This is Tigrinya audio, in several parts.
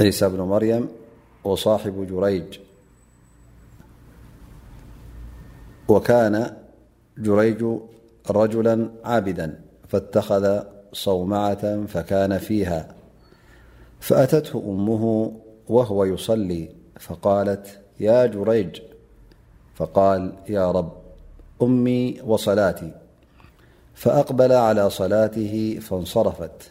عيسى بن مريم وصاحب جريج وكان جريج رجلا عابدا فاتخذ صومعة فكان فيها فأتته أمه وهو يصلي فقالت يا جريج فقال يا رب أمي وصلاتي فأقبل على صلاته فانصرفت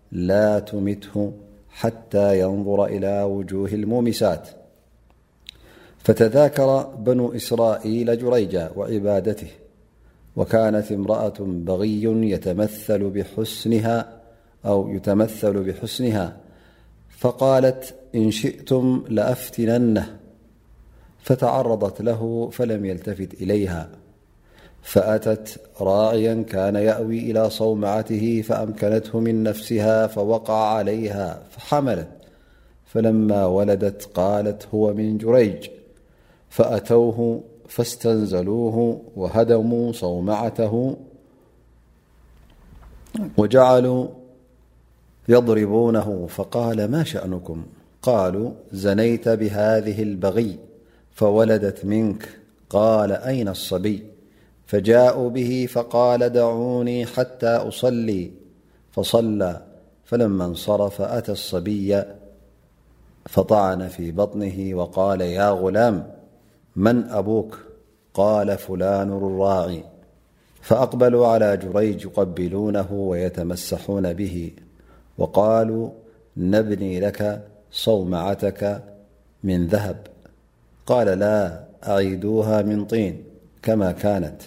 لا تمته حتى ينظر إلى وجوه المؤمسات فتذاكر بنو إسرائيل جريجا وعبادته وكانت امرأة بغي و يتمثل بحسنها فقالت إن شئتم لأفتننه فتعرضت له فلم يلتفت إليها فأتت راعيا كان يأوي إلى صومعته فأمكنته من نفسها فوقع عليها فحملت فلما ولدت قالت هو من جريج فأتوه فاستنزلوه وهدموا صومعته وجعلوا يضربونه فقال ما شأنكم قالوا زنيت بهذه البغي فولدت منك قال أين الصبي فجاءوا به فقال دعوني حتى أصلي فصلى فلما انصرف أتى الصبي فطعن في بطنه وقال يا غلام من أبوك قال فلان لراعي فأقبلوا على جريج يقبلونه ويتمسحون به وقالوا نبني لك صومعتك من ذهب قال لا أعيدوها من طين كما كانت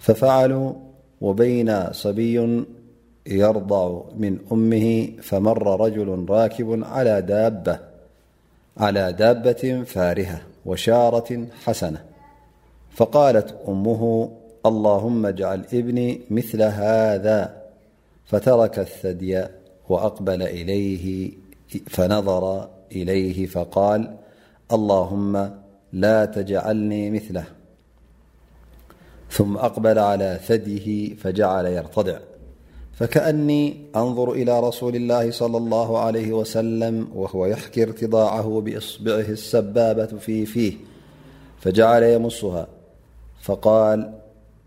ففعلوا وبينا صبي يرضع من أمه فمر رجل راكب على دابة فارهة وشارة حسنة فقالت أمه اللهم اجعل ابني مثل هذا فترك الثدي وفنظر إليه فقال اللهم لا تجعلني مثله ثم أقبل على ثديه فجعل يرتضع فكأني أنظر إلى رسول الله صلى الله عليه وسلم وهو يحكي ارتضاعه بإصبعه السبابة ففيه ففجعل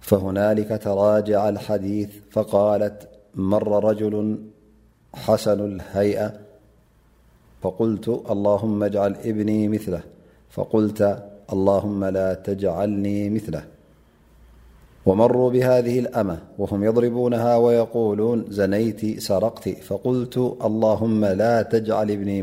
فهنالك تراجع الحديث فقالت مر رجل حسن الهيئة فقلت اللهم اجعل ابني مثله فقلت اللهم لا تجعلني مثله ومروا بهذه الأمة وهم يضربونها ويقولون زنيترقت فقل اللهم لا تجعل بني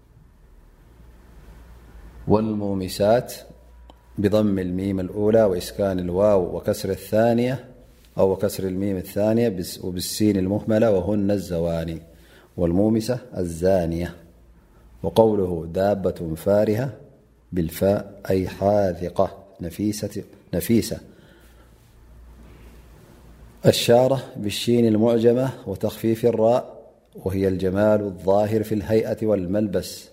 والمومسات بضم الميم الأولى وإسكان الواو وكسر الميمالثانية بالسين المهملة وهن الزواني والمومسة الزانية وقوله دابة فارهة بالفاء أي حاذقة نفيسة الشارة بالشين المعجمة وتخفيف الراء وهي الجمال الظاهر في الهيئة والملبس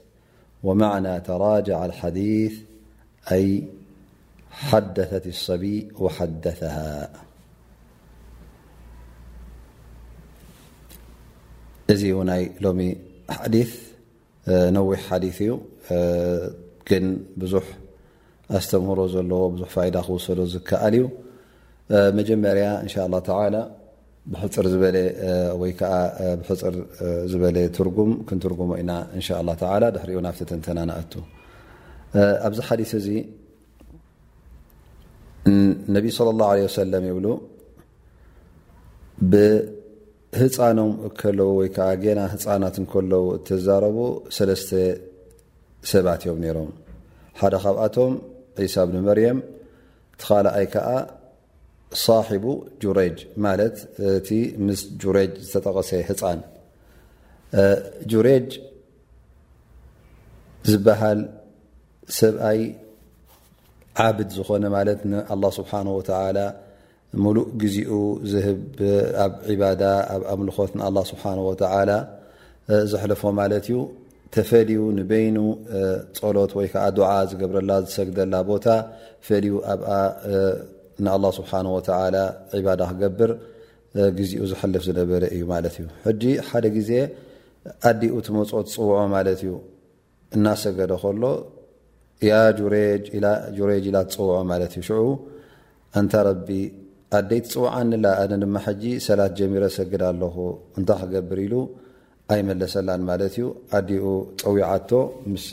ومعنى تراجع الحديث أي حدثت الصبي وحدثهايثنوحيث ነዊሕ ሓዲት እዩ ግን ብዙሕ ኣስተምህሮ ዘለዎ ብዙሕ ፋይዳ ክውሰዶ ዝከኣል እዩ መጀመርያ እንሻ ላ ተላ ብሕፅር ዝበለ ወይ ከዓ ብሕፅር ዝበለ ትርጉም ክንትርጉሞ ኢና እንሻ ላ ተላ ድሕሪኡ ናብቲ ተንተና ንኣቱ ኣብዚ ሓዲስ እዚ ነቢ ስለ ላሁ ለ ወሰለም ይብሉ ህፃኖም እከለዉ ወይ ከዓ ጌና ህፃናት እንከለዉ እተዛረቡ ሰለስተ ሰባት እዮም ነይሮም ሓደ ካብኣቶም ዒሳ ብኒ መርየም ትኻልኣይ ከዓ ሳሒቡ ጁረጅ ማለት እቲ ምስ ጁረጅ ዝተጠቐሰ ህፃን ጁረጅ ዝበሃል ሰብኣይ ዓብድ ዝኾነ ማለት ንኣላ ስብሓን ወተላ ምሉእ ግዜኡ ዝህብ ኣብ ዒባዳ ኣብ ኣምልኾት ንኣላ ስብሓን ወተዓላ ዘሕለፎ ማለት እዩ ተፈልዩ ንበይኑ ፀሎት ወይ ከዓ ድዓ ዝገብረላ ዝሰግደላ ቦታ ፈልዩ ኣብኣ ንኣላ ስብሓን ወተላ ዕባዳ ክገብር ግዜኡ ዘሕልፍ ዝነበረ እዩ ማለት እዩ ሕጂ ሓደ ግዜ ኣዲኡ ትመፆ ትፅውዖ ማለት እዩ እናሰገደ ከሎ ያ ጁሬጅ ጁሬጅ ኢላ ትፅውዖ ማለት እዩ ሽዑ ኣንታ ረቢ ኣደይ ትፅውዓኒላ ኣነ ድማ ሕጂ ሰላት ጀሚረ ሰግድ ኣለኹ እንታይ ክገብር ኢሉ ኣይመለሰላን ማለት እዩ ኣዲኡ ፀዊዓቶ ምስ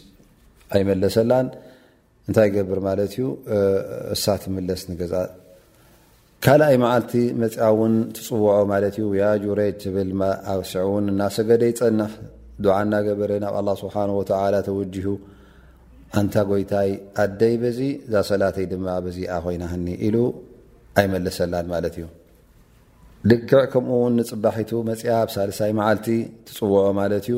ኣይመለሰላን እንታይ ይገብር ማለት እዩ እሳ ትምለስ ንገዛ ካልኣይ መዓልቲ መፅያ ውን ትፅውዖ ማለት እዩ ያ ጁረጅ ትብል ኣብስዕ ውን እናሰገደ ይፀንሕ ድዓ እናገበረ ናብ ኣላ ስብሓን ወተላ ተወጅሁ ኣንታ ጎይታይ ኣደይ በዚ እዛ ሰላተይ ድማ በዚኣ ኮይናኒ ኢሉ ኣይመለሰላን ማለት እዩ ልክዕ ከምኡ ውን ንፅባሒቱ መፅያ ብ ሳልሳይ መዓልቲ ትፅውዖ ማለት እዩ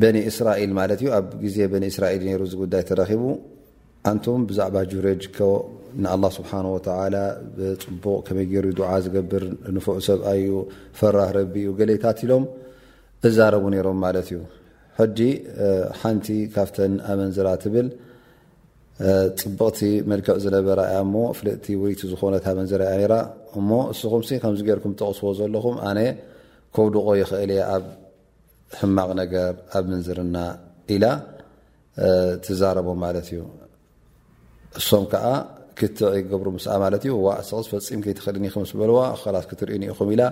በኒ እስራኤል ማለት እዩ ኣብ ግዜ በኒ እስራኤል ነሩ ዚ ጉዳይ ተረኪቡ ኣንቱም ብዛዕባ ጁሬጅ ከ ንኣላ ስብሓን ወተላ ብፅቡቕ ከመይ ገይሩ ድዓ ዝገብር ንፉዕ ሰብኣዩ ፈራህ ረቢ እዩ ገሌታት ኢሎም እዛረቡ ነይሮም ማለት እዩ ሕጂ ሓንቲ ካብተን ኣመንዝራ ትብል ፅብቕቲ መልክዕ ዝነበራ እያ እሞ ፍልጥቲ ውይቲ ዝኾነት ኣመንዝራ እያ ነራ እሞ እስኹምሲ ከምዚ ገርኩም ጠቕስዎ ዘለኹም ኣነ ከውድቆ ይኽእል እየ ኣብ ሕማቕ ነገር ኣብ ምንዝርና ኢላ ትዛረቦ ማለት እዩ እሶም ከዓ ክትዕ ይገብሩ ምስ ማለት እዩ ዋእሰቕስ ፈፂም ከይትኽእልን ዩ ምስ በልዋ ላስ ክትርእን ኢኹም ኢላ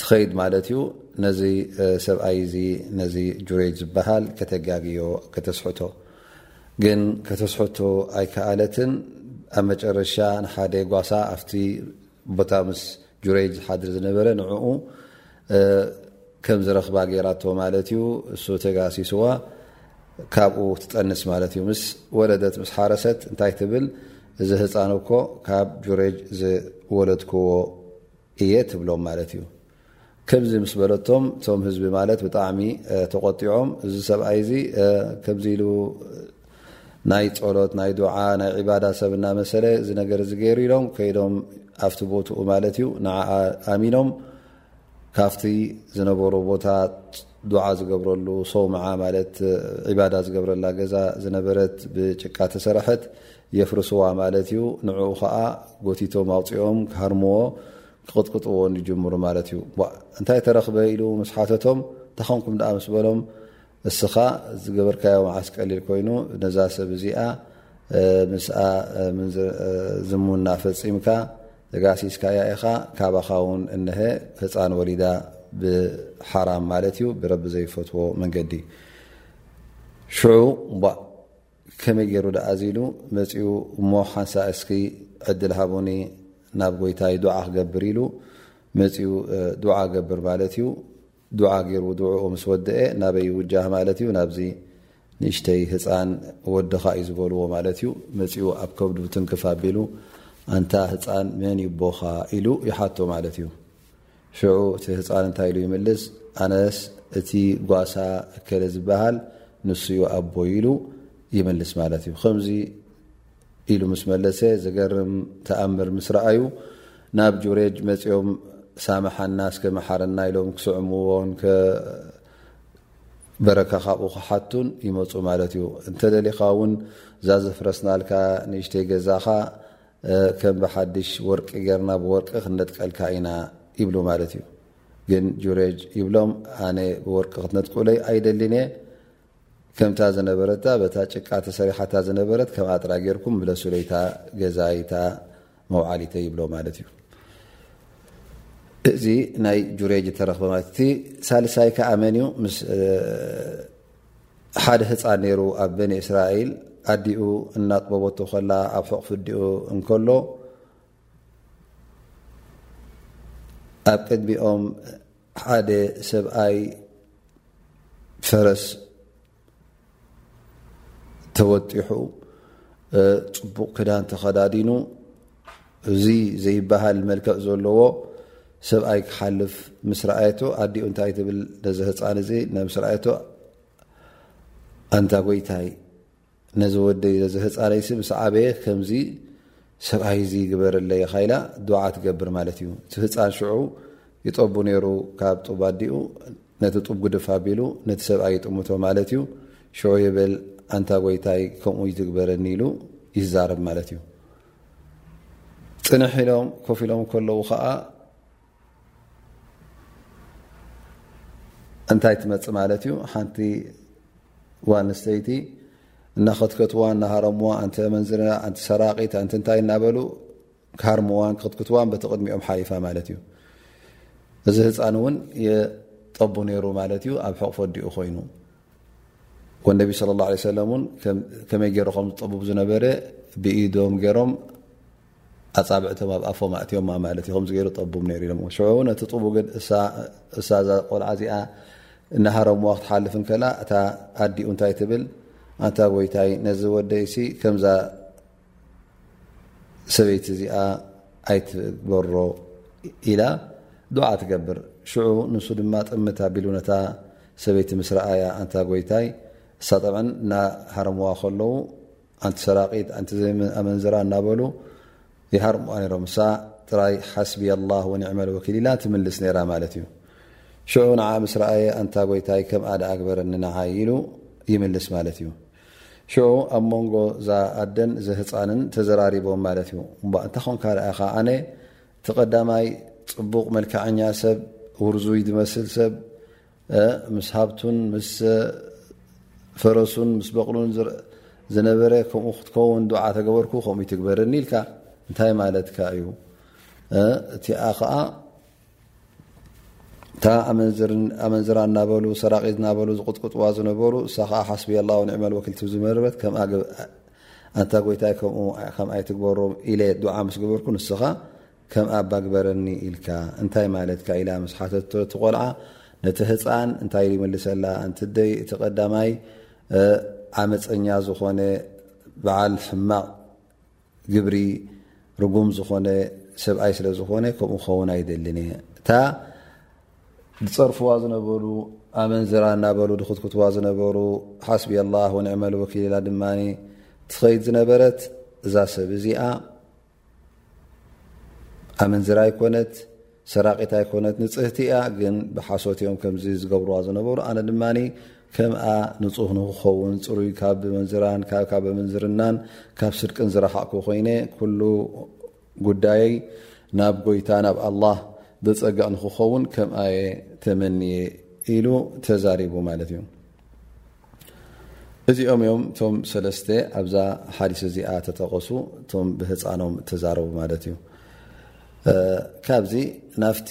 ትኸይድ ማለት እዩ ነዚ ሰብኣይ እዚ ነዚ ጁሬጅ ዝበሃል ከተጋግዮ ከተስሕቶ ግን ከተስሕቶ ኣይከኣለትን ኣብ መጨረሻ ንሓደ ጓሳ ኣብቲ ቦታ ምስ ጁሬጅ ዝሓድር ዝነበረ ንዕኡ ከም ዝረክባ ገይራቶ ማለት እዩ እሱ ተጋሲስዋ ካብኡ ትጠንስ ማለት እዩ ምስ ወለደት ምስ ሓረሰት እንታይ ትብል እዚ ህፃን እኮ ካብ ጁሬጅ ዝወለድክዎ እየ ትብሎም ማለት እዩ ከምዚ ምስ በለቶም እቶም ህዝቢ ማለት ብጣዕሚ ተቆጢዖም እዚ ሰብኣይ እዚ ከምዚ ኢሉ ናይ ጸሎት ናይ ዱዓ ናይ ዕባዳ ሰብ እናመሰለ እዚ ነገር እዚ ገይሩ ኢሎም ከይዶም ኣብቲ ቦትኡ ማለት እዩ ንዓ ኣሚኖም ካብቲ ዝነበሩ ቦታ ዱዓ ዝገብረሉ ሰውምዓ ማለት ዕባዳ ዝገብረላ ገዛ ዝነበረት ብጭቃ ተሰረሐት የፍርስዋ ማለት እዩ ንዕኡ ከዓ ጎቲቶም ኣውፅኦም ክሃርምዎ ክቕጥቅጥዎ ንጅምሩ ማለት እዩ እንታይ ተረክበ ኢሉ ምስ ሓተቶም እንታኸንኩም ድኣ ምስ በሎም እስኻ ዝገበርካዮ መዓስ ቀሊል ኮይኑ ነዛ ሰብ እዚኣ ምስኣ ዝሙና ፈፂምካ ተጋሲስካያ ኢኻ ካባኻ ውን እነሀ ህፃን ወሊዳ ብሓራም ማለት እዩ ብረቢ ዘይፈትዎ መንገዲ ሽዑ ቧእ ከመይ ገይሩ ደኣ ዚሉ መፅኡ እሞ ሓንሳ እስኪ ዕድል ሃቡኒ ናብ ጎይታይ ዱዓ ክገብር ኢሉ መፅኡ ዱዓ ገብር ማለት እዩ ዱዓ ጌሩ ዱዕኡ ምስ ወደኤ ናበይ ይውጃህ ማለት እዩ ናብዚ ንእሽተይ ህፃን ወድኻ እዩ ዝበልዎ ማለት እዩ መፂኡ ኣብ ከብዱ ትንክፍ ኣቢሉ ኣንታ ህፃን መን ይቦኻ ኢሉ ይሓቶ ማለት እዩ ሽዑ እቲ ህፃን እንታይ ኢሉ ይምልስ ኣነስ እቲ ጓሳ እከለ ዝበሃል ንሱዩ ኣቦይ ኢሉ ይምልስ ማለት እዩ ከምዚ ኢሉ ምስ መለሰ ዝገርም ተኣምር ምስ ረኣዩ ናብ ጁሬጅ መፅኦም ሳመሓና እስከ መሓረና ኢሎም ክስዕምዎን በረካ ካብኡ ክሓቱን ይመፁ ማለት እዩ እንተደሊካ እውን እዛ ዘፍረስናልካ ንእሽተይ ገዛኻ ከም ብሓድሽ ወርቂ ገርና ብወርቂ ክንነጥቀልካ ኢና ይብሉ ማለት እዩ ግን ጁሬጅ ይብሎም ኣነ ብወርቂ ክትነጥቁለይ ኣይደሊን እየ ከምታ ዝነበረታ በታ ጭቃ ተሰሪሓታ ዝነበረት ከምኣ ጥራ ጌርኩም ምለሱለይታ ገዛይታ መውዓሊተ ይብሎ ማለት እዩ እዚ ናይ ጁሬጅ ተረክበ ማት እቲ ሳልሳይ ከዓ መን እዩ ምስ ሓደ ህፃን ነይሩ ኣብ በኒ እስራኤል ኣዲኡ እናጥበቦቱ ከላ ኣብ ሕቕ ፍዲኡ እንከሎ ኣብ ቅድሚኦም ሓደ ሰብኣይ ፈረስ ተወጢሑ ፅቡቕ ክዳን ተኸዳዲኑ እዚ ዘይበሃል መልክዕ ዘለዎ ሰብኣይ ክሓልፍ ምስ ረኣየቶ ኣዲኡ እንታይ ትብል ነዚ ህፃን እዚ ነምስ ረኣየቶ ኣንታ ጎይታይ ነዚ ወደይ ዘዚ ህፃነይሲ ምስ ዓበየ ከምዚ ሰብኣይ እዚ ይግበርለይ ካኢላ ድዓ ትገብር ማለት እዩ እቲ ህፃን ሽዑ ይጠቡ ነይሩ ካብ ጡብ ኣዲኡ ነቲ ጡብ ግድፍ ኣቢሉ ነቲ ሰብኣይ ይጥምቶ ማለት እዩ ሽዑ ይብል ኣንታ ጎይታይ ከምኡ ይትግበረኒ ኢሉ ይዛረብ ማለት እዩ ፅንሕ ኢሎም ኮፍ ኢሎም ከለዉ ከዓ እንታይ ትመፅ ማለት እዩ ሓንቲ ዋንስተይቲ እናኸትከትዋ እናሃረምዋ ኣንተ መንዝር ኣንቲ ሰራቂት ኣንቲ እንታይ እናበሉ ክሃርምዋን ክትክትዋን በቲ ቅድሚኦም ሓሊፋ ማለት እዩ እዚ ህፃን እውን የጠቡ ነይሩ ማለት እዩ ኣብ ሕቕ ፈዲኡ ኮይኑ ወነቢ ስለ ላ ሰለም እውን ከመይ ገይሮ ከም ዝጠቡብ ዝነበረ ብኢዶም ገይሮም ኣጻብዕቶም ኣብ ኣፎም ኣእትዮማ ማለት እዩ ከምዚ ገይሩ ጠቡም ነይሩ ኢሎምዎ ሽዑ ነቲ ጥቡግድ እሳ እዛ ቆልዓ እዚኣ እናሃረምዋ ክትሓልፍ እንከላ እታ ኣዲኡ እንታይ ትብል ኣንታ ጎይታይ ነዚ ወደይሲ ከምዛ ሰበይቲ እዚኣ ኣይትበሮ ኢላ ዱዓ ትገብር ሽዑ ንሱ ድማ ጥምት ኣቢሉ ነታ ሰበይቲ ምስ ረኣያ ኣንታ ጎይታይ እሳ ጠብዐን እናሃረምዋ ከለዉ ኣንቲ ሰራቂት ኣንቲ ኣመንዝራ እናበሉ ይሃርሙኣ ነሮም እሳ ጥራይ ሓስቢ ኣላህ ወኒዕመል ወኪል ኢላ ትምልስ ነራ ማለት እዩ ሽዑ ንዓ ምስ ረኣየ ኣንታ ጎይታይ ከምኣ ደ ኣግበረኒ ንዓይ ኢሉ ይምልስ ማለት እዩ ሽዑ ኣብ መንጎ ዛኣደን ዘህፃንን ተዘራሪቦም ማለት እዩ እባ እንታ ኾንካ ርኣኻ ኣነ እቲ ቀዳማይ ፅቡቕ መልክዐኛ ሰብ ውርዙይ ዝመስል ሰብ ምስ ሃብቱን ምስ ፈረሱን ምስ በቕሉን ዝነበረ ከምኡ ክትከውን ዱዓ ተገበርኩ ከምኡ ይትግበርኒ ኢልካ እንታይ ማለትካ እዩ እቲኣ ከዓ እታ ኣመንዝራ እናበሉ ሰራቂ ናበሉ ዝቕጥቅጥዋ ዝነበሩ እሳ ከዓ ሓስቢ ኣላዊ ንዕመል ወክልቲ ዝመርበት ኣንታ ጎይታይ ከምኡ ከም ኣይትግበሮም ኢለ ዱዓ ምስ ገበርኩ ንስኻ ከም ኣባ ግበረኒ ኢልካ እንታይ ማለትካ ኢላ ምስ ሓተትቶ እቲ ቆልዓ ነቲ ህፃን እንታይ ኢሉ ይመልሰላ ኣንቲ ደይ እቲ ቀዳማይ ዓመፀኛ ዝኾነ በዓል ሕማቕ ግብሪ ርጉም ዝኾነ ሰብኣይ ስለ ዝኾነ ከምኡ ክኸውን ኣይደልን እየ እታ ዝፀርፍዋ ዝነበሩ ኣመንዝራ እናበሉ ድክትኩትዋ ዝነበሩ ሓስቢ ኣላ ወንዕመል ወኪል ኢላ ድማ ትኸይድ ዝነበረት እዛ ሰብ እዚኣ ኣመንዝራ ኣይኮነት ሰራቂት ኣይኮነት ንፅህቲ እያ ግን ብሓሶት እዮም ከምዚ ዝገብርዋ ዝነበሩ ኣነ ድማ ከምኣ ንፁህ ንክኸውን ፅሩይ ካብ መንዝራን ካብ ኣመንዝርናን ካብ ስድቅን ዝረሓቅኩ ኮይነ ኩሉ ጉዳይይ ናብ ጎይታ ናብ ኣላህ ዘፀግዕ ንክኸውን ከምኣየ ተመኒየ ኢሉ ተዛሪቡ ማለት እዩ እዚኦም እዮም እቶም ሰለስተ ኣብዛ ሓዲስ እዚኣ ተጠቐሱ እቶም ብህፃኖም ተዛረቡ ማለት እዩ ካብዚ ናፍቲ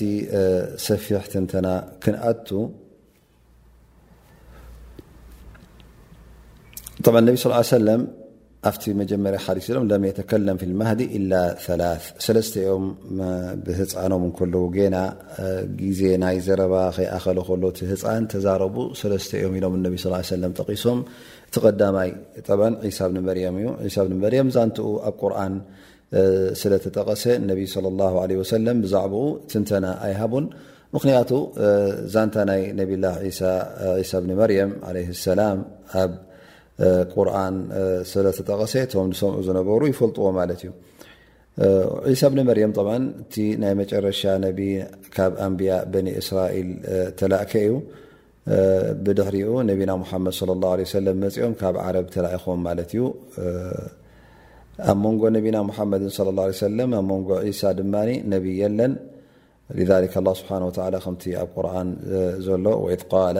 ሰፊሕ ትንተና ክንኣቱ ብ ነቢ ስ ሰለም ኣብቲ መጀመርያ ሓዲስ ኢሎም ለም የተከለም ፊ ልማህዲ ኢላ ሰላስ ሰለስተ ኦም ብህፃኖም እንከለዉ ገና ግዜ ናይ ዘረባ ከይኣኸለ ከሎ እቲ ህፃን ተዛረቡ ሰለስተ ኦም ኢሎም እነቢ ስ ሰለም ጠቂሶም እቲ ቀዳማይ ጠበን ዒሳ ብኒ መርያም እዩ ሳ ብኒ መርያም ዛንትኡ ኣብ ቁርን ስለ ተጠቐሰ ነቢይ صለ ላ ለ ወሰለም ብዛዕባኡ ትንተና ኣይሃቡን ምክንያቱ ዛንታ ናይ ነብላ ሳ ብኒ መርያም ለ ሰላም ኣብ ቁርን ስለተጠቐሰ እቶም ዝሰምዑ ዝነበሩ ይፈልጥዎ ማለት እዩ ዒሳ ብኒ መርየም ጠ እቲ ናይ መጨረሻ ነቢ ካብ ኣንብያ በኒ እስራኤል ተላእከ እዩ ብድሕሪኡ ነቢና ሙሓመድ ለ ላ ለ ሰለም መፅኦም ካብ ዓረብ ተላኢኾም ማለት እዩ ኣብ መንጎ ነቢና ሙሓመድ ለ ላ ሰለም ኣብ መንጎ ዒሳ ድማ ነቢ የለን ذ ስብሓ ወ ከምቲ ኣብ ቁርን ዘሎ ወ ቃላ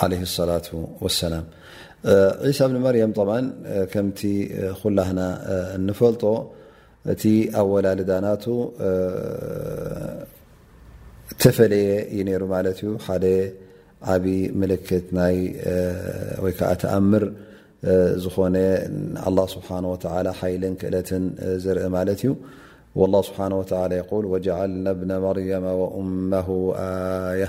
عليه الصلاة والسلام عسى بن مريم طع كمت خلهن نፈلጦ እت ኣ وللدنت تፈلي ر ح عبي ملك أمر ዝኾن الله سبحنه وتعل حيل كእلة زرኢ مت ዩ والله سبحنه وتعلى يقول وجعلن بن مريم وأمه آي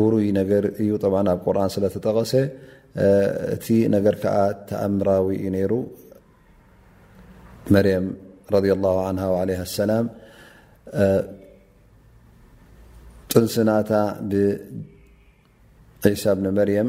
ውሩይ ነገር እዩ ጠብዓ ኣብ ቁርን ስለ ተጠቐሰ እቲ ነገር ከዓ ተኣምራዊ እዩ ነይሩ መርም ረድ ላሁ ዓንሃ ዓለይሃ ሰላም ጥንስናታ ብዒሳ ብኒ መርየም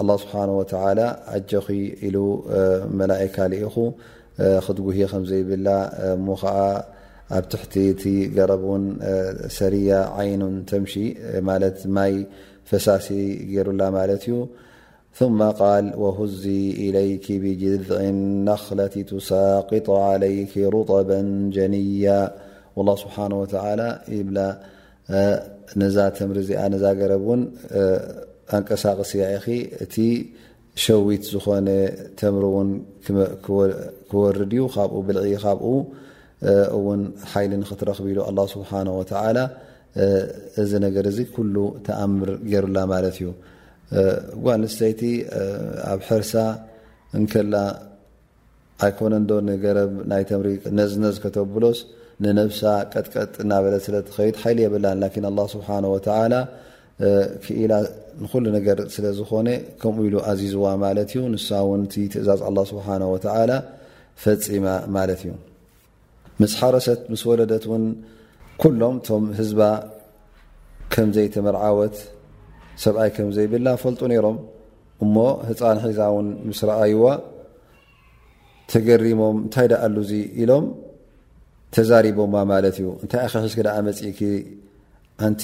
الله سبحانه وتعالى اجخ اله ملائكة لاخ خدقهي م زيبل مو اب تحتيت جربون سرية عين تمشي م ماي فساث جيرله ملت ي ثم قاል وهዚ إليك ብجذዒ نኽለቲ ቱሳاقط عليك رطب ጀንያ والله ስبሓنه وتع ب ነዛ ተምሪ እዚኣ ነዛ ገረብ እውን ኣንቀሳቕስያ ኢኺ እቲ ሸዊት ዝኾነ ተምሪ እውን ክወርድ እዩ ካብኡ ብልዒ ካብኡ እውን ሓይሊ ንክትረኽብ ኢሉ ኣላ ስብሓን ወተዓላ እዚ ነገር እዚ ኩሉ ተኣምር ገይሩላ ማለት እዩ ጓል ንስተይቲ ኣብ ሕርሳ እንከላ ኣይኮነንዶ ንገረብ ናይ ተምሪ ነዝነዝ ከተብሎስ ንነብሳ ቀጥቀጥ እናበለት ስለ ትኸይድ ሓይሊ የብላን ላኪን ኣላ ስብሓን ወተዓላ ክኢላ ንኹሉ ነገር ስለ ዝኾነ ከምኡ ኢሉ ኣዚዝዋ ማለት እዩ ንሳ እውን እቲ ትእዛዝ ኣላ ስብሓን ወተዓላ ፈፂማ ማለት እዩ ምስ ሓረሰት ምስ ወለደት እውን ኩሎም እቶም ህዝባ ከምዘይተመርዓወት ሰብኣይ ከምዘይብላ ፈልጡ ነይሮም እሞ ህፃን ሒዛ እውን ምስ ረኣይዋ ተገሪሞም እንታይ ደኣሉ እዙ ኢሎም ተዛሪቦማ ማለት እዩ እንታይ ኣኸሒዝኪ ደኣ መፅእኪ ኣንቲ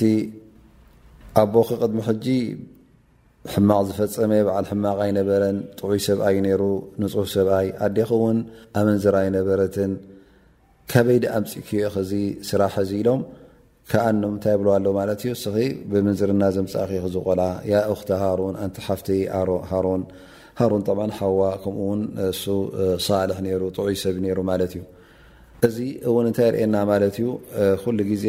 ኣቦኪ ቅድሚ ሕጂ ሕማቕ ዝፈጸመ በዓል ሕማቕ ኣይነበረን፣ ጥዑይ ሰብኣይ እዩ ነይሩ፣ ንጹህ ሰብኣይ፣ ኣዴኺ እውን ኣመንዝራ ኣይነበረትን፣ ካበይ ድኣ ኣምጺእክዮ ኢኺ እዚ ስራሕ እዚ ኢሎም ከኣ ንምንታይ ይብልዋ ኣለዉ ማለት እዩ እስኺ ብምንዝርና ዘምጻእኪ ኢኺ እዚ ቆልዓ ያ ኡኽቲ ሃሩን ኣንቲ ሓፍቲ ሃሩን ሃሩን ጠብዓ ሓዋ ከምኡ ውን እሱ ሳልሕ ነይሩ ጥዑይ ሰብ ነይሩ ማለት እዩ እዚ እውን እንታይ የርእየና ማለት እዩ ኩሉ ግዜ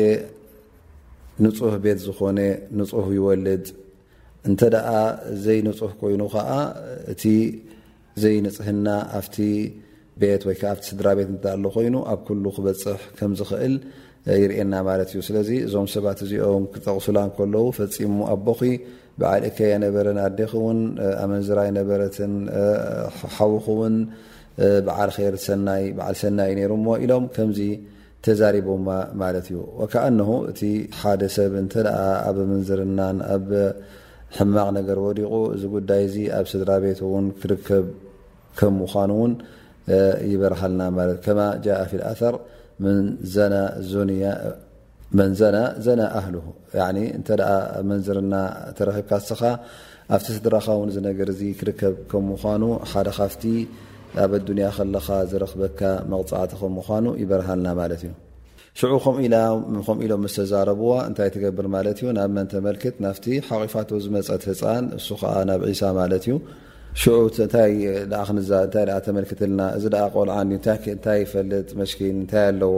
ንጹህ ቤት ዝኾነ ንጹህ ይወልድ እንተ ደኣ ዘይንጹህ ኮይኑ ኸዓ እቲ ዘይንጽህና ኣብቲ ቤት ወይ ከዓ ኣብቲ ስድራ ቤት እንተ ኣሎ ኮይኑ ኣብ ኩሉ ክበፅሕ ከም ዝኽእል ይርእየና ማለት እዩ ስለዚ እዞም ሰባት እዚኦም ክጠቕሱላ ከለዉ ፈፂሙ ኣቦኺ በዓል እከ የነበረን ኣዴኺ እውን ኣመንዝራ ይነበረትን ሓውኺ እውን በዓል ኸይር ሰናይ በዓል ሰናይ እዩ ነይሩ እሞ ኢሎም ከምዚ ተዛሪቦማ ማለት እዩ ወከኣነሁ እቲ ሓደ ሰብ እንተ ኣብ ምንዝርናን ኣብ ሕማቕ ነገር ወዲቑ እዚ ጉዳይ እዚ ኣብ ስድራ ቤት እውን ክርከብ ከም ምዃኑ እውን ይበርሃልና ማለት ከማ ጃ ፊ ኣር መን ዘና ዘና ኣህልሁ እንተ ኣመንዝርና ተረኪብካ እስኻ ኣብቲ ስድራኻ ውን ዝነገር እዚ ክርከብ ከም ምኳኑ ሓደ ካብቲ ኣብ ኣዱንያ ከለኻ ዝረክበካ መቕፃዕቲ ከም ምኳኑ ይበርሃልና ማለት እዩ ሽዑ ከምኡ ኢሎም ምስ ተዛረብዋ እንታይ ትገብር ማለት እዩ ናብ መን ተመልክት ናብቲ ሓቂፋቶ ዝመፀት ህፃን እሱ ከዓ ናብ ዒሳ ማለት እዩ ሽዑ እንታይ ተመልክትልና እዚ ቆልዓ እንታይ ይፈልጥ መሽኪን እንታይ ኣለዎ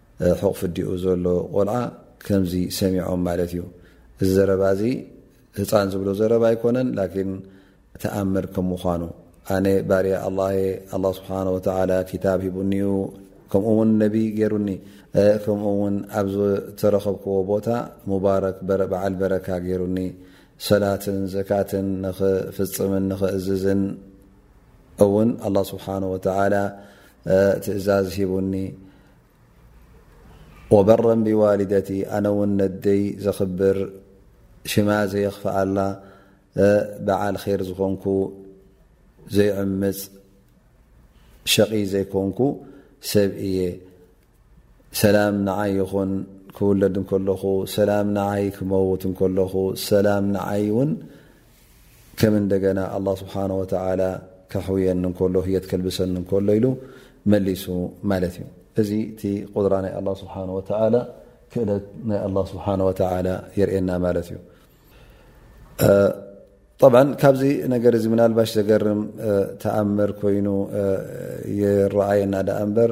ሕቕፍዲኡ ዘሎ ቆልዓ ከምዚ ሰሚዖም ማለት እዩ እዚ ዘረባ እዚ ህፃን ዝብሎ ዘረባ ኣይኮነን ላኪን ተኣምር ከም ምኳኑ ኣነ ባርያ ኣላ ኣላ ስብሓን ወተላ ክታብ ሂቡኒ ዩ ከምኡ ውን ነቢ ገይሩኒ ከምኡ ውን ኣብ ዝተረኸብክዎ ቦታ ሙባረክ በዓል በረካ ገይሩኒ ሰላትን ዘካትን ንኽፍፅምን ንኽእዝዝን እውን ኣላ ስብሓን ወተላ ትእዛዝ ሂቡኒ ወበረን ብዋሊደቲ ኣነ ውን ነደይ ዘኽብር ሽማ ዘየኽፍኣላ በዓል ር ዝኾንኩ ዘይዕምፅ ሸቒ ዘይኮንኩ ሰብ እየ ሰላም ንዓይ ይኹን ክውለድ ከለኹ ሰላም ንዓይ ክመውት ከለኹ ሰላም ንዓይ ውን ከም እንደገና ኣላ ስብሓን ወተዓላ ከሕውየኒ እንከሎ ህየት ከልብሰኒ እንከሎ ኢሉ መሊሱ ማለት እዩ እዚ እቲ ቁድራ ናይ ኣላ ስብሓን ወተዓላ ክእለት ናይ ኣላ ስብሓን ወተዓላ የርእየና ማለት እዩ ጠብዓ ካብዚ ነገር እዚ ምናልባሽ ዘገርም ተኣምር ኮይኑ ይረኣየና ደኣ እምበር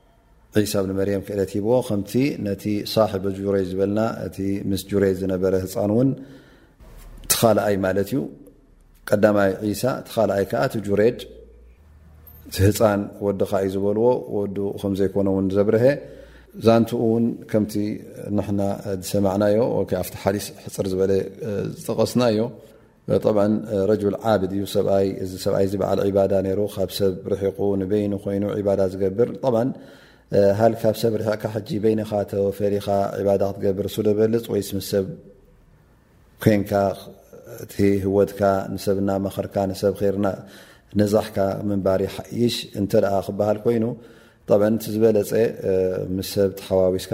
ዒሳ ብኒ መርየም ክእለት ሂብዎ ከምቲ ነቲ ሳሒበ ጁረይ ዝበልና እቲ ምስ ጁረይ ዝነበረ ህፃን እውን ትኻልኣይ ማለት እዩ ቀዳማይ ዒሳ ትኻልኣይ ከዓ እቲ ጁሬድ እቲ ህፃን ወድኻ እዩ ዝበልዎ ወዱ ከምዘይኮነ እውን ዘብርሀ ዛንትኡ እውን ከምቲ ንሕና ዝሰማዕናዮ ወ ኣብቲ ሓዲስ ሕፅር ዝበለ ዝጠቐስናዮ ጠብዓ ረጁል ዓብድ እዩ ሰብኣይ እዚ ሰብኣይ እዚ በዓል ዒባዳ ነይሩ ካብ ሰብ ርሒቑ ንበይኑ ኮይኑ ዒባዳ ዝገብር ጠብ ሃል ካብ ሰብ ርሕቕካ ሕጂ በይንኻ ተወፈሪኻ ዕባዳ ክትገብር እሱ ደበልፅ ወይስ ምስ ሰብ ኮንካ እቲ ህወትካ ንሰብ እናመኸርካ ንሰብ ርና ነዛሕካ ምንባር ይሽ እንተ ክበሃል ኮይኑ ጠብ እቲ ዝበለፀ ምስ ሰብ ተሓዋዊስካ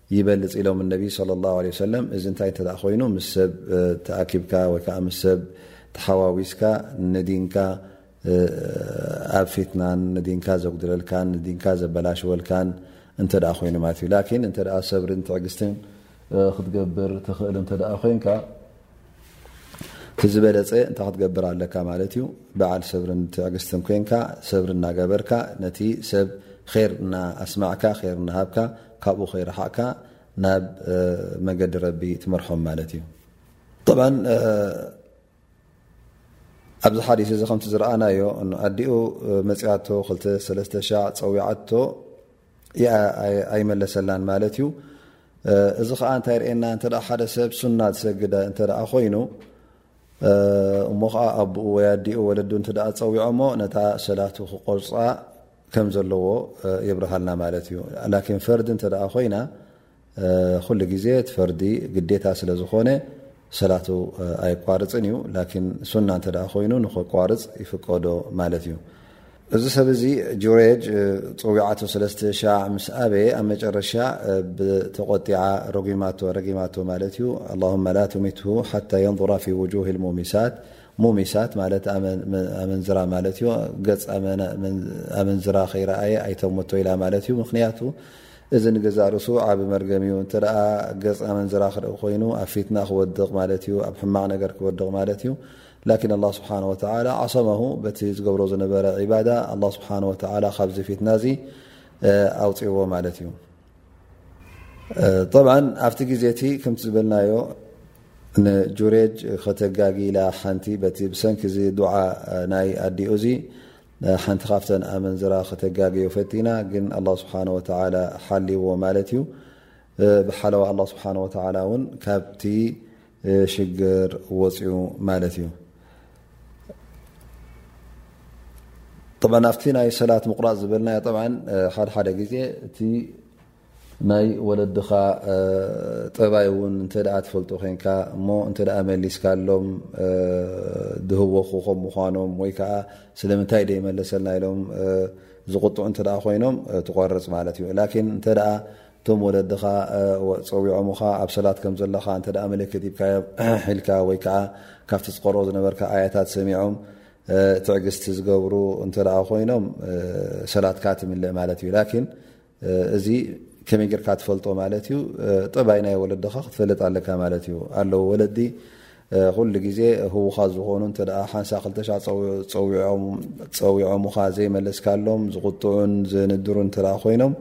ይበልፅ ኢሎም እነቢ صለ ላه ለ ሰለም እዚ እንታይ እንተ ኮይኑ ምስ ሰብ ተኣኪብካ ወይ ከዓ ምስ ሰብ ተሓዋዊስካ ንዲንካ ኣብ ፊትናን ንዲንካ ዘጉድለልካን ንዲንካ ዘበላሽወልካን እንተ ኮይኑ ማለት እዩ ላኪን እንተ ሰብርን ትዕግስትን ክትገብር ትኽእል እንተ ኮይንካ ዝበለፀ እንታይ ክትገብር ኣለካ ማለት እዩ በዓል ሰብርን ትዕግስትን ኮይንካ ሰብሪ እናገበርካ ነቲ ሰብ ር እናኣስማዕካ ር እናሃብካ ካብኡ ከይረሓቕካ ናብ መገዲ ረቢ ትመርሖም ማለት እዩ ጠብዓ ኣብዚ ሓዲስ እዚ ከምቲ ዝረኣናዮ ኣዲኡ መፅኣቶ ክሰለስተ ሻ ፀዊዓቶ ኣይመለሰላን ማለት እዩ እዚ ከዓ እንታይ ርእና እተ ሓደ ሰብ ሱና ዝሰግደ እተ ኮይኑ እሞ ከዓ ኣኡ ወይ ኣዲኡ ወለዱ እተ ፀዊዖሞ ነታ ሰላቱ ክቆርፃ ከም ዘለዎ የብርሃልና ማለት እዩ ላኪን ፈርዲ እንተ ኮይና ኩሉ ግዜ ፈርዲ ግዴታ ስለ ዝኾነ ሰላቱ ኣይቋርፅን እዩ ላኪን ሱና እንተ ኮይኑ ንኸቋርፅ ይፍቀዶ ማለት እዩ እዚ ሰብ እዚ ጁሬጅ ፀዊዓቶ ሰለስተ ሻዕ ምስ ኣበየ ኣብ መጨረሻ ብተቆጢዓ ረጊማቶ ረጊማቶ ማለት እዩ ኣላሁመ ላ ትሚትሁ ሓታ የንظራ ፊ ውጁህ ልሙሚሳት ሙሚሳት ማለት ኣመንዝራ ማለት እዩ ገፅ ኣመንዝራ ከይረኣየ ኣይተመቶ ኢላ ማለት እዩ ምክንያቱ እዚ ንገዛ ርእሱ ዓብ መርገም እዩ እተ ገፅ ኣመንዝራ ክደ ኮይኑ ኣብ ፊትና ክወድቕ ማለት እዩ ኣብ ሕማቕ ነገር ክወድቕ ማለት እዩ ላኪን ኣላ ስብሓን ወተላ ዓሰመሁ በቲ ዝገብሮ ዝነበረ ዒባዳ ኣላ ስብሓን ወተላ ካብዚ ፊትና እዚ ኣውፅዎ ማለት እዩ ጠብዓ ኣብቲ ግዜ እቲ ከምቲ ዝበልናዮ ንጁሬጅ ከተጋጊላ ሓንቲ በቲ ብሰንኪ እዚ ዱዓ ናይ ኣዲኡ እዚ ሓንቲ ካብተን ኣመንዝራ ከተጋግዮ ፈቲና ግን ኣላ ስብሓን ወተላ ሓልዎ ማለት እዩ ብሓለዋ ኣላ ስብሓን ወተላ እውን ካብቲ ሽግር ወፅኡ ማለት እዩ ብ ኣብቲ ናይ ሰላት ምቁራፅ ዝበልና ሓደ ሓደ ግዜ እቲ ናይ ወለድኻ ጠባይ እውን እተ ትፈልጡ ኮንካ እሞ እተ መሊስካ ኣሎም ድህወኹ ከም ምኳኖም ወይ ከዓ ስለምንታይ ደይመለሰልና ኢሎም ዝቁጡዑ እተ ኮይኖም ትቆርፅ ማለት እዩ ን እተ እቶም ወለድኻ ጸዊዖምኻ ኣብ ሰላት ከም ዘለኻ እንተ ምልክት ሂብካዮም ኢልካ ወይ ከኣ ካብቲ ትቀርኦ ዝነበርካ ኣያታት ሰሚዖም ትዕግስቲ ዝገብሩ እንተ ኮይኖም ሰላትካ ትምልእ ማለት እዩ ላኪን እዚ ከመይ ጌርካ ትፈልጦ ማለት እዩ ጠባይ ናይ ወለድኻ ክትፈልጥ ኣለካ ማለት እዩ ኣለዉ ወለዲ ኩሉ ግዜ ህዉኻ ዝኾኑ እተ ሓንሳ ክልተሻ ፀዊዖምኻ ዘይመለስካሎም ዝቁጥዑን ዝንድሩን እተ ኮይኖም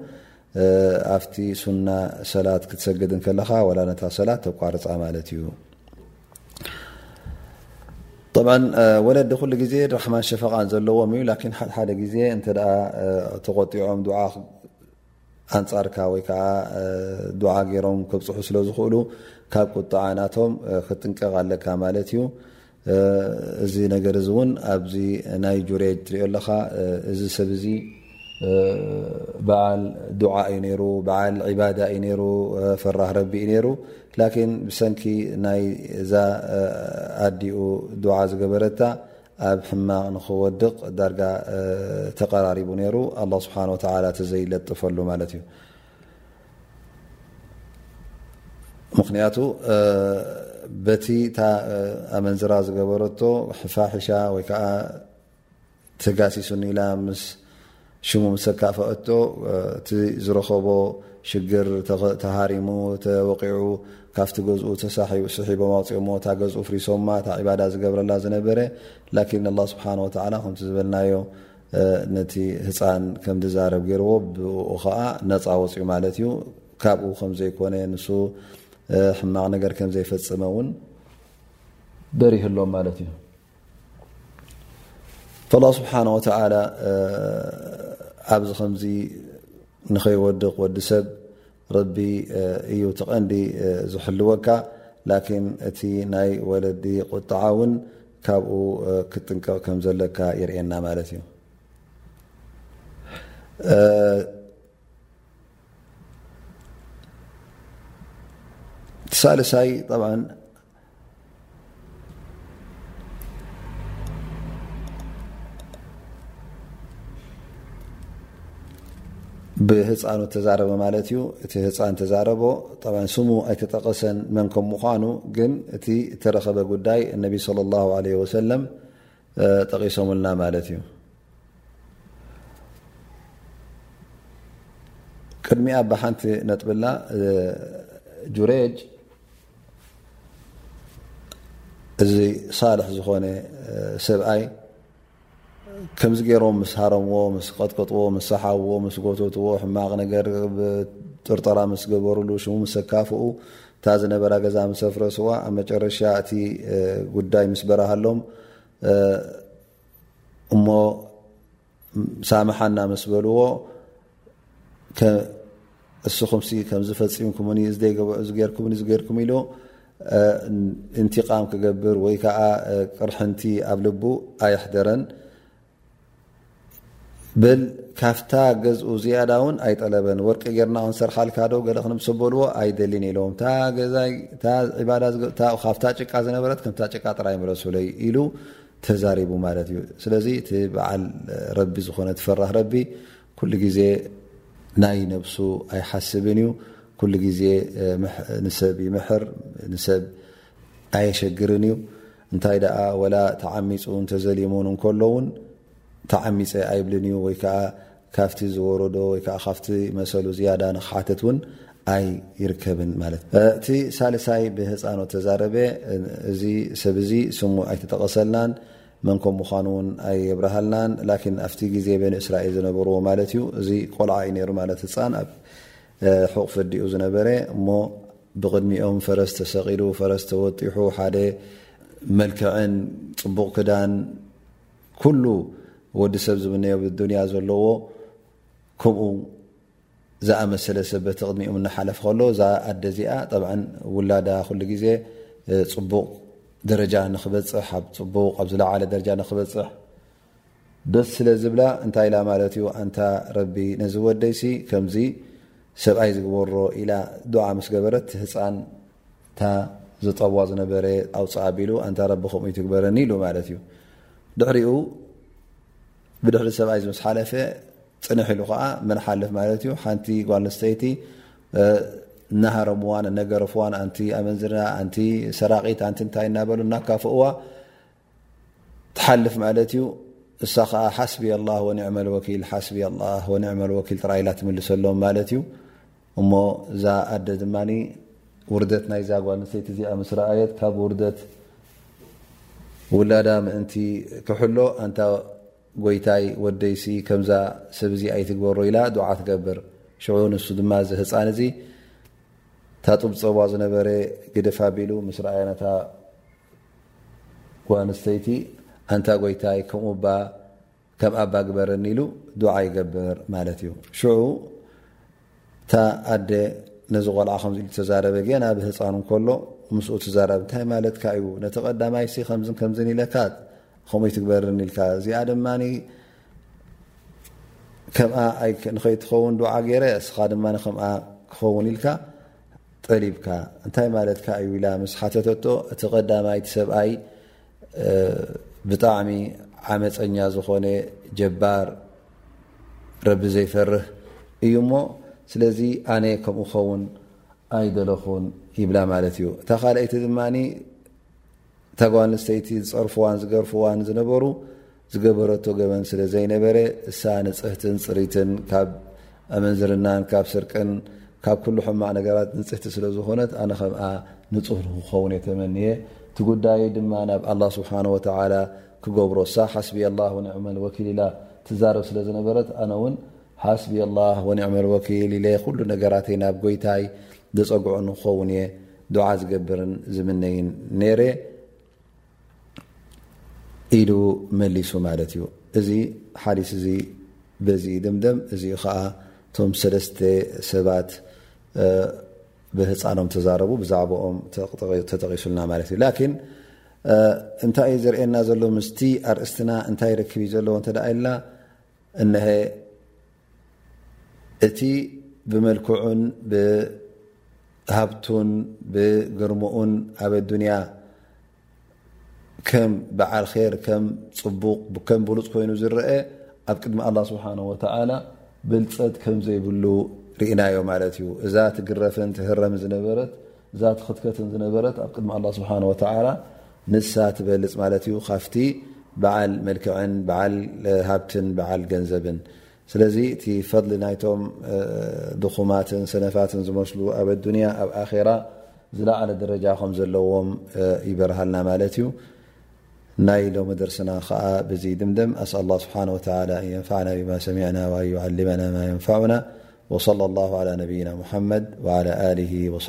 ኣብቲ ሱና ሰላት ክትሰግድ ከለኻ ዋላ ነታ ሰላት ተቋርፃ ማለት እዩ ወለዲ ኩሉ ግዜ ራሕማን ሸፈቃን ዘለዎም እዩ ን ሓሓደ ግዜ እ ተቆጢዖም ዓ ኣንፃርካ ወይከዓ ዓ ገይሮም ከብፅሑ ስለዝኽእሉ ካብ ቁጣዓ ናቶም ክትጥንቀቕ ኣለካ ማለት እዩ እዚ ነገር እዚ እውን ኣብዚ ናይ ጁሬጅ ትሪኦ ኣለኻ እዚ ሰብ እዚ በዓል ዱዓ እዩ ነይሩ በዓል ዒባዳ እዩ ነይሩ ፈራህ ረቢ እዩ ነይሩ ላኪን ብሰንኪ ናይ እዛ ኣዲኡ ዱዓ ዝገበረታ ኣብ ሕማቕ ንክወድቕ ዳርጋ ተቀራሪቡ ነይሩ ኣላ ስብሓን ወተላ ተዘይለጥፈሉ ማለት እዩ ምክንያቱ በቲ ታ ኣመንዝራ ዝገበረቶ ሕፋሒሻ ወይ ከዓ ተጋሲሱኒኢላ ምስ ሽሙ ምሰካፈአቶ እቲ ዝረኸቦ ሽግር ተሃሪሙ ተወቂዑ ካብቲ ገዝኡ ተሳሒቡ ስሒቦም ኣውፅኦሞ እታ ገዝኡ ፍሪሶማ እታ ዕባዳ ዝገብረላ ዝነበረ ላኪን ኣላ ስብሓን ወተላ ከምቲ ዝበልናዮ ነቲ ህፃን ከም ዝዛረብ ገይርዎ ብኡ ከዓ ነፃ ወፅኡ ማለት እዩ ካብኡ ከም ዘይኮነ ንሱ ሕማቕ ነገር ከም ዘይፈፅመ እውን በሪህሎም ማለት እዩ ላ ስብሓን ወተላ ኣብዚ ከምዚ ንኸይወድቕ ወዲ ሰብ ረቢ እዩ ትቐንዲ ዝሕልወካ ላኪን እቲ ናይ ወለዲ ቁጣዓ ውን ካብኡ ክትጥንቀቕ ከም ዘለካ ይርእየና ማለት እዩ ሳልሳይ ብህፃኑ ተዛረበ ማለት እዩ እቲ ህፃን ተዛረቦ ስሙ ኣይተጠቐሰን መን ከም ምኳኑ ግን እቲ እተረኸበ ጉዳይ እነቢ ለ ላ ለ ወሰለም ጠቒሶምልና ማለት እዩ ቅድሚኣ ብሓንቲ ነጥብላ ጁሬጅ እዚ ሳልሕ ዝኾነ ሰብኣይ ከምዚ ገይሮም ምስ ሃረምዎ ምስ ቀጥቀጥዎ ምስ ሰሓብዎ ምስ ጎተትዎ ሕማቕ ነገር ጥርጠራ ምስ ገበርሉ ሽሙ ምስ ኣካፍኡ እታ ዝነበራ ገዛ ምስ ኣፍረስዋ ኣብ መጨረሻ እቲ ጉዳይ ምስ በረሃሎም እሞ ሳምሓና ምስ በልዎ እስኹምሲ ከምዚ ፈፂምኩምኒ እዚገርኩምኒ ዝገርኩም ኢሉ እንትቃም ክገብር ወይ ከዓ ቅርሕንቲ ኣብ ልቡ ኣይሕደረን ብል ካፍታ ገዝኡ ዝያዳ እውን ኣይጠለበን ወርቂ ገርና ክንሰርሓልካ ዶ ገለ ክንምሰበልዎ ኣይደሊን ኢሎም እታ ገዛይ እታ ዕባዳ ካብታ ጭቃ ዝነበረት ከምታ ጭቃ ጥራይ መለሱለይ ኢሉ ተዛሪቡ ማለት እዩ ስለዚ እቲ በዓል ረቢ ዝኾነ ትፈራህ ረቢ ኩሉ ግዜ ናይ ነብሱ ኣይሓስብን እዩ ኩሉ ግዜ ንሰብ ይምሕር ንሰብ ኣየሸግርን እዩ እንታይ ደኣ ወላ ተዓሚፁ እንተዘሊሙን እንከሎውን ተዓሚፀ ኣይብልን እዩ ወይ ከዓ ካብቲ ዝወረዶ ወይ ከዓ ካብቲ መሰሉ ዝያዳ ንክሓትት ውን ኣይርከብን ማለት እዩ እቲ ሳልሳይ ብህፃኖት ተዛረበ እዚ ሰብ እዚ ስሙ ኣይተጠቐሰልናን መን ከም ምዃኑ ውን ኣይብረሃልናን ላኪን ኣብቲ ግዜ በኒ እስራኤል ዝነበርዎ ማለት እዩ እዚ ቆልዓ እዩ ነይሩ ማለት ህፃን ኣብ ሕቕ ፍዲኡ ዝነበረ እሞ ብቕድሚኦም ፈረስ ተሰቒሉ ፈረስ ተወጢሑ ሓደ መልክዕን ፅቡቕ ክዳን ኩሉ ወዲ ሰብ ዝምነዮ ብዱንያ ዘለዎ ከምኡ ዝኣመሰለ ሰብ በቲ ቅድሚኡ እናሓለፍ ከሎ እዛ ኣደ እዚኣ ጠብ ውላዳ ኩሉ ግዜ ፅቡቕ ደረጃ ንክበፅሕ ኣብ ፅቡቕ ኣብ ዝለዓለ ደረጃ ንክበፅሕ ደስ ስለ ዝብላ እንታይ ኢላ ማለት እዩ ኣንታ ረቢ ነዚ ወደይሲ ከምዚ ሰብኣይ ዝግበሮ ኢላ ዱዓ ምስ ገበረት ህፃን እታ ዝጠልዋ ዝነበረ ኣውፅእ ኣቢሉ ኣንታ ረቢ ከምኡ ይትግበረኒ ኢሉ ማለት እዩ ድሕሪኡ ብድሕሪ ሰብኣይ ዝምስ ሓለፈ ፅንሕ ኢሉ ከዓ መን ሓልፍ ማለት እዩ ሓንቲ ጓል ንስተይቲ እናሃረምዋን እነገረፍዋን ኣንቲ ኣመንዝርና ኣንቲ ሰራቂት ኣንቲ እንታይ እናበሉ እናካፍእዋ ትሓልፍ ማለት እዩ እሳ ከዓ ሓስብያ ላ ወኒዕመ ወኪል ሓስብያ ላ ወኒዕመ ወኪል ጥራይ ኢላ ትምልሰሎም ማለት እዩ እሞ እዛ ኣደ ድማ ውርደት ናይ ዛጓል ንሰይቲ እዚኣ ምስ ረኣየት ካብ ውርደት ውላዳ ምእንቲ ክሕሎ ኣንታ ጎይታይ ወደይሲ ከምዛ ሰብ እዚ ኣይትግበሮ ኢላ ዱዓ ትገብር ሽዑ ንሱ ድማ እዚ ህፃን እዚ ታጡብፀቧ ዝነበረ ግድፍ ኣቢሉ ምስ ረኣያ ነታ ጓንስተይቲ ኣንታ ጎይታይ ከምኡ ባ ከም ኣባ ግበረኒ ኢሉ ዱዓ ይገብር ማለት እዩ ሽዑ እታ ኣደ ነዚ ቆልዓ ከምዚ ኢሉ ተዛረበ ገና ብህፃኑ ከሎ ምስኡ ትዛረብ እንታይ ማለትካ እዩ ነቲ ቀዳማይ ሲ ከምዝን ከምዝን ኢለካ ከምኡይ ትግበርኒ ኢልካ እዚኣ ድማ ከምኣ ንኸይትኸውን ዱዓ ገይረ እስኻ ድማ ከምኣ ክኸውን ኢልካ ጠሊብካ እንታይ ማለትካ እዩ ኢላ ምስ ሓተተቶ እቲ ቀዳማይቲ ሰብኣይ ብጣዕሚ ዓመፀኛ ዝኾነ ጀባር ረቢ ዘይፈርህ እዩ እሞ ስለዚ ኣነ ከምኡ ኸውን ኣይደለኹን ይብላ ማለት እዩ እታ ካልኣይቲ ድማ እታ ጓል ኣንስተይቲ ዝጸርፍዋን ዝገርፍዋን ዝነበሩ ዝገበረቶ ገበን ስለ ዘይነበረ እሳ ንጽህትን ጽሪትን ካብ ኣመንዝርናን ካብ ስርቅን ካብ ኩሉ ሕማቅ ነገራት ንጽህቲ ስለ ዝኾነት ኣነ ከምኣ ንጹህ ንክኸውን እየ ተመንየ እቲ ጉዳይ ድማ ናብ ኣላ ስብሓን ወተላ ክገብሮ እሳ ሓስቢ ኣላ ወኒዕመ ወኪል ኢላ ትዛረብ ስለ ዝነበረት ኣነ እውን ሓስቢ ኣላ ወኒዕመ ወኪል ኢለ ኩሉ ነገራተይ ናብ ጎይታይ ዘጸግዖ ንክኸውን እየ ዱዓ ዝገብርን ዝምነይን ነረ ኢሉ መሊሱ ማለት እዩ እዚ ሓዲስ እዚ በዚ ድምደም እዚ ከዓ እቶም ሰለስተ ሰባት ብህፃኖም ተዛረቡ ብዛዕባኦም ተጠቂሱልና ማለት እዩ ላኪን እንታይ እዩ ዘርእየና ዘሎ ምስቲ ኣርእስትና እንታይ ርክብ እዩ ዘለዎ እንተ ኢልና እነሀ እቲ ብመልክዑን ብሃብቱን ብግርምኡን ኣብ ኣዱንያ ከም በዓል ኼር ከም ፅቡቕ ከም ብሉፅ ኮይኑ ዝረአ ኣብ ቅድሚ ኣላ ስብሓን ወተዓላ ብልፀት ከም ዘይብሉ ርኢናዮ ማለት እዩ እዛ ትግረፍን ትህረም ዝነበረት እዛ ትኽትከትን ዝነበረት ኣብ ቅድሚ ኣላ ስብሓን ወተዓላ ንሳ ትበልፅ ማለት እዩ ካፍቲ በዓል መልክዕን በዓል ሃብትን በዓል ገንዘብን ስለዚ እቲ ፈሊ ናይቶም ድኹማትን ሰነፋትን ዝመስሉ ኣብ ኣዱንያ ኣብ ኣራ ዝለዓለ ደረጃ ከም ዘለዎም ይበርሃልና ማለት እዩ ናይ ሎሚ ደርስና ከዓ ብዚ ድምድም ኣስ ላ ስብሓ የንና ብማ ሰሚዕና ዓሊመና ማ የንፋዑና ص ى ه ى ነና መድ ص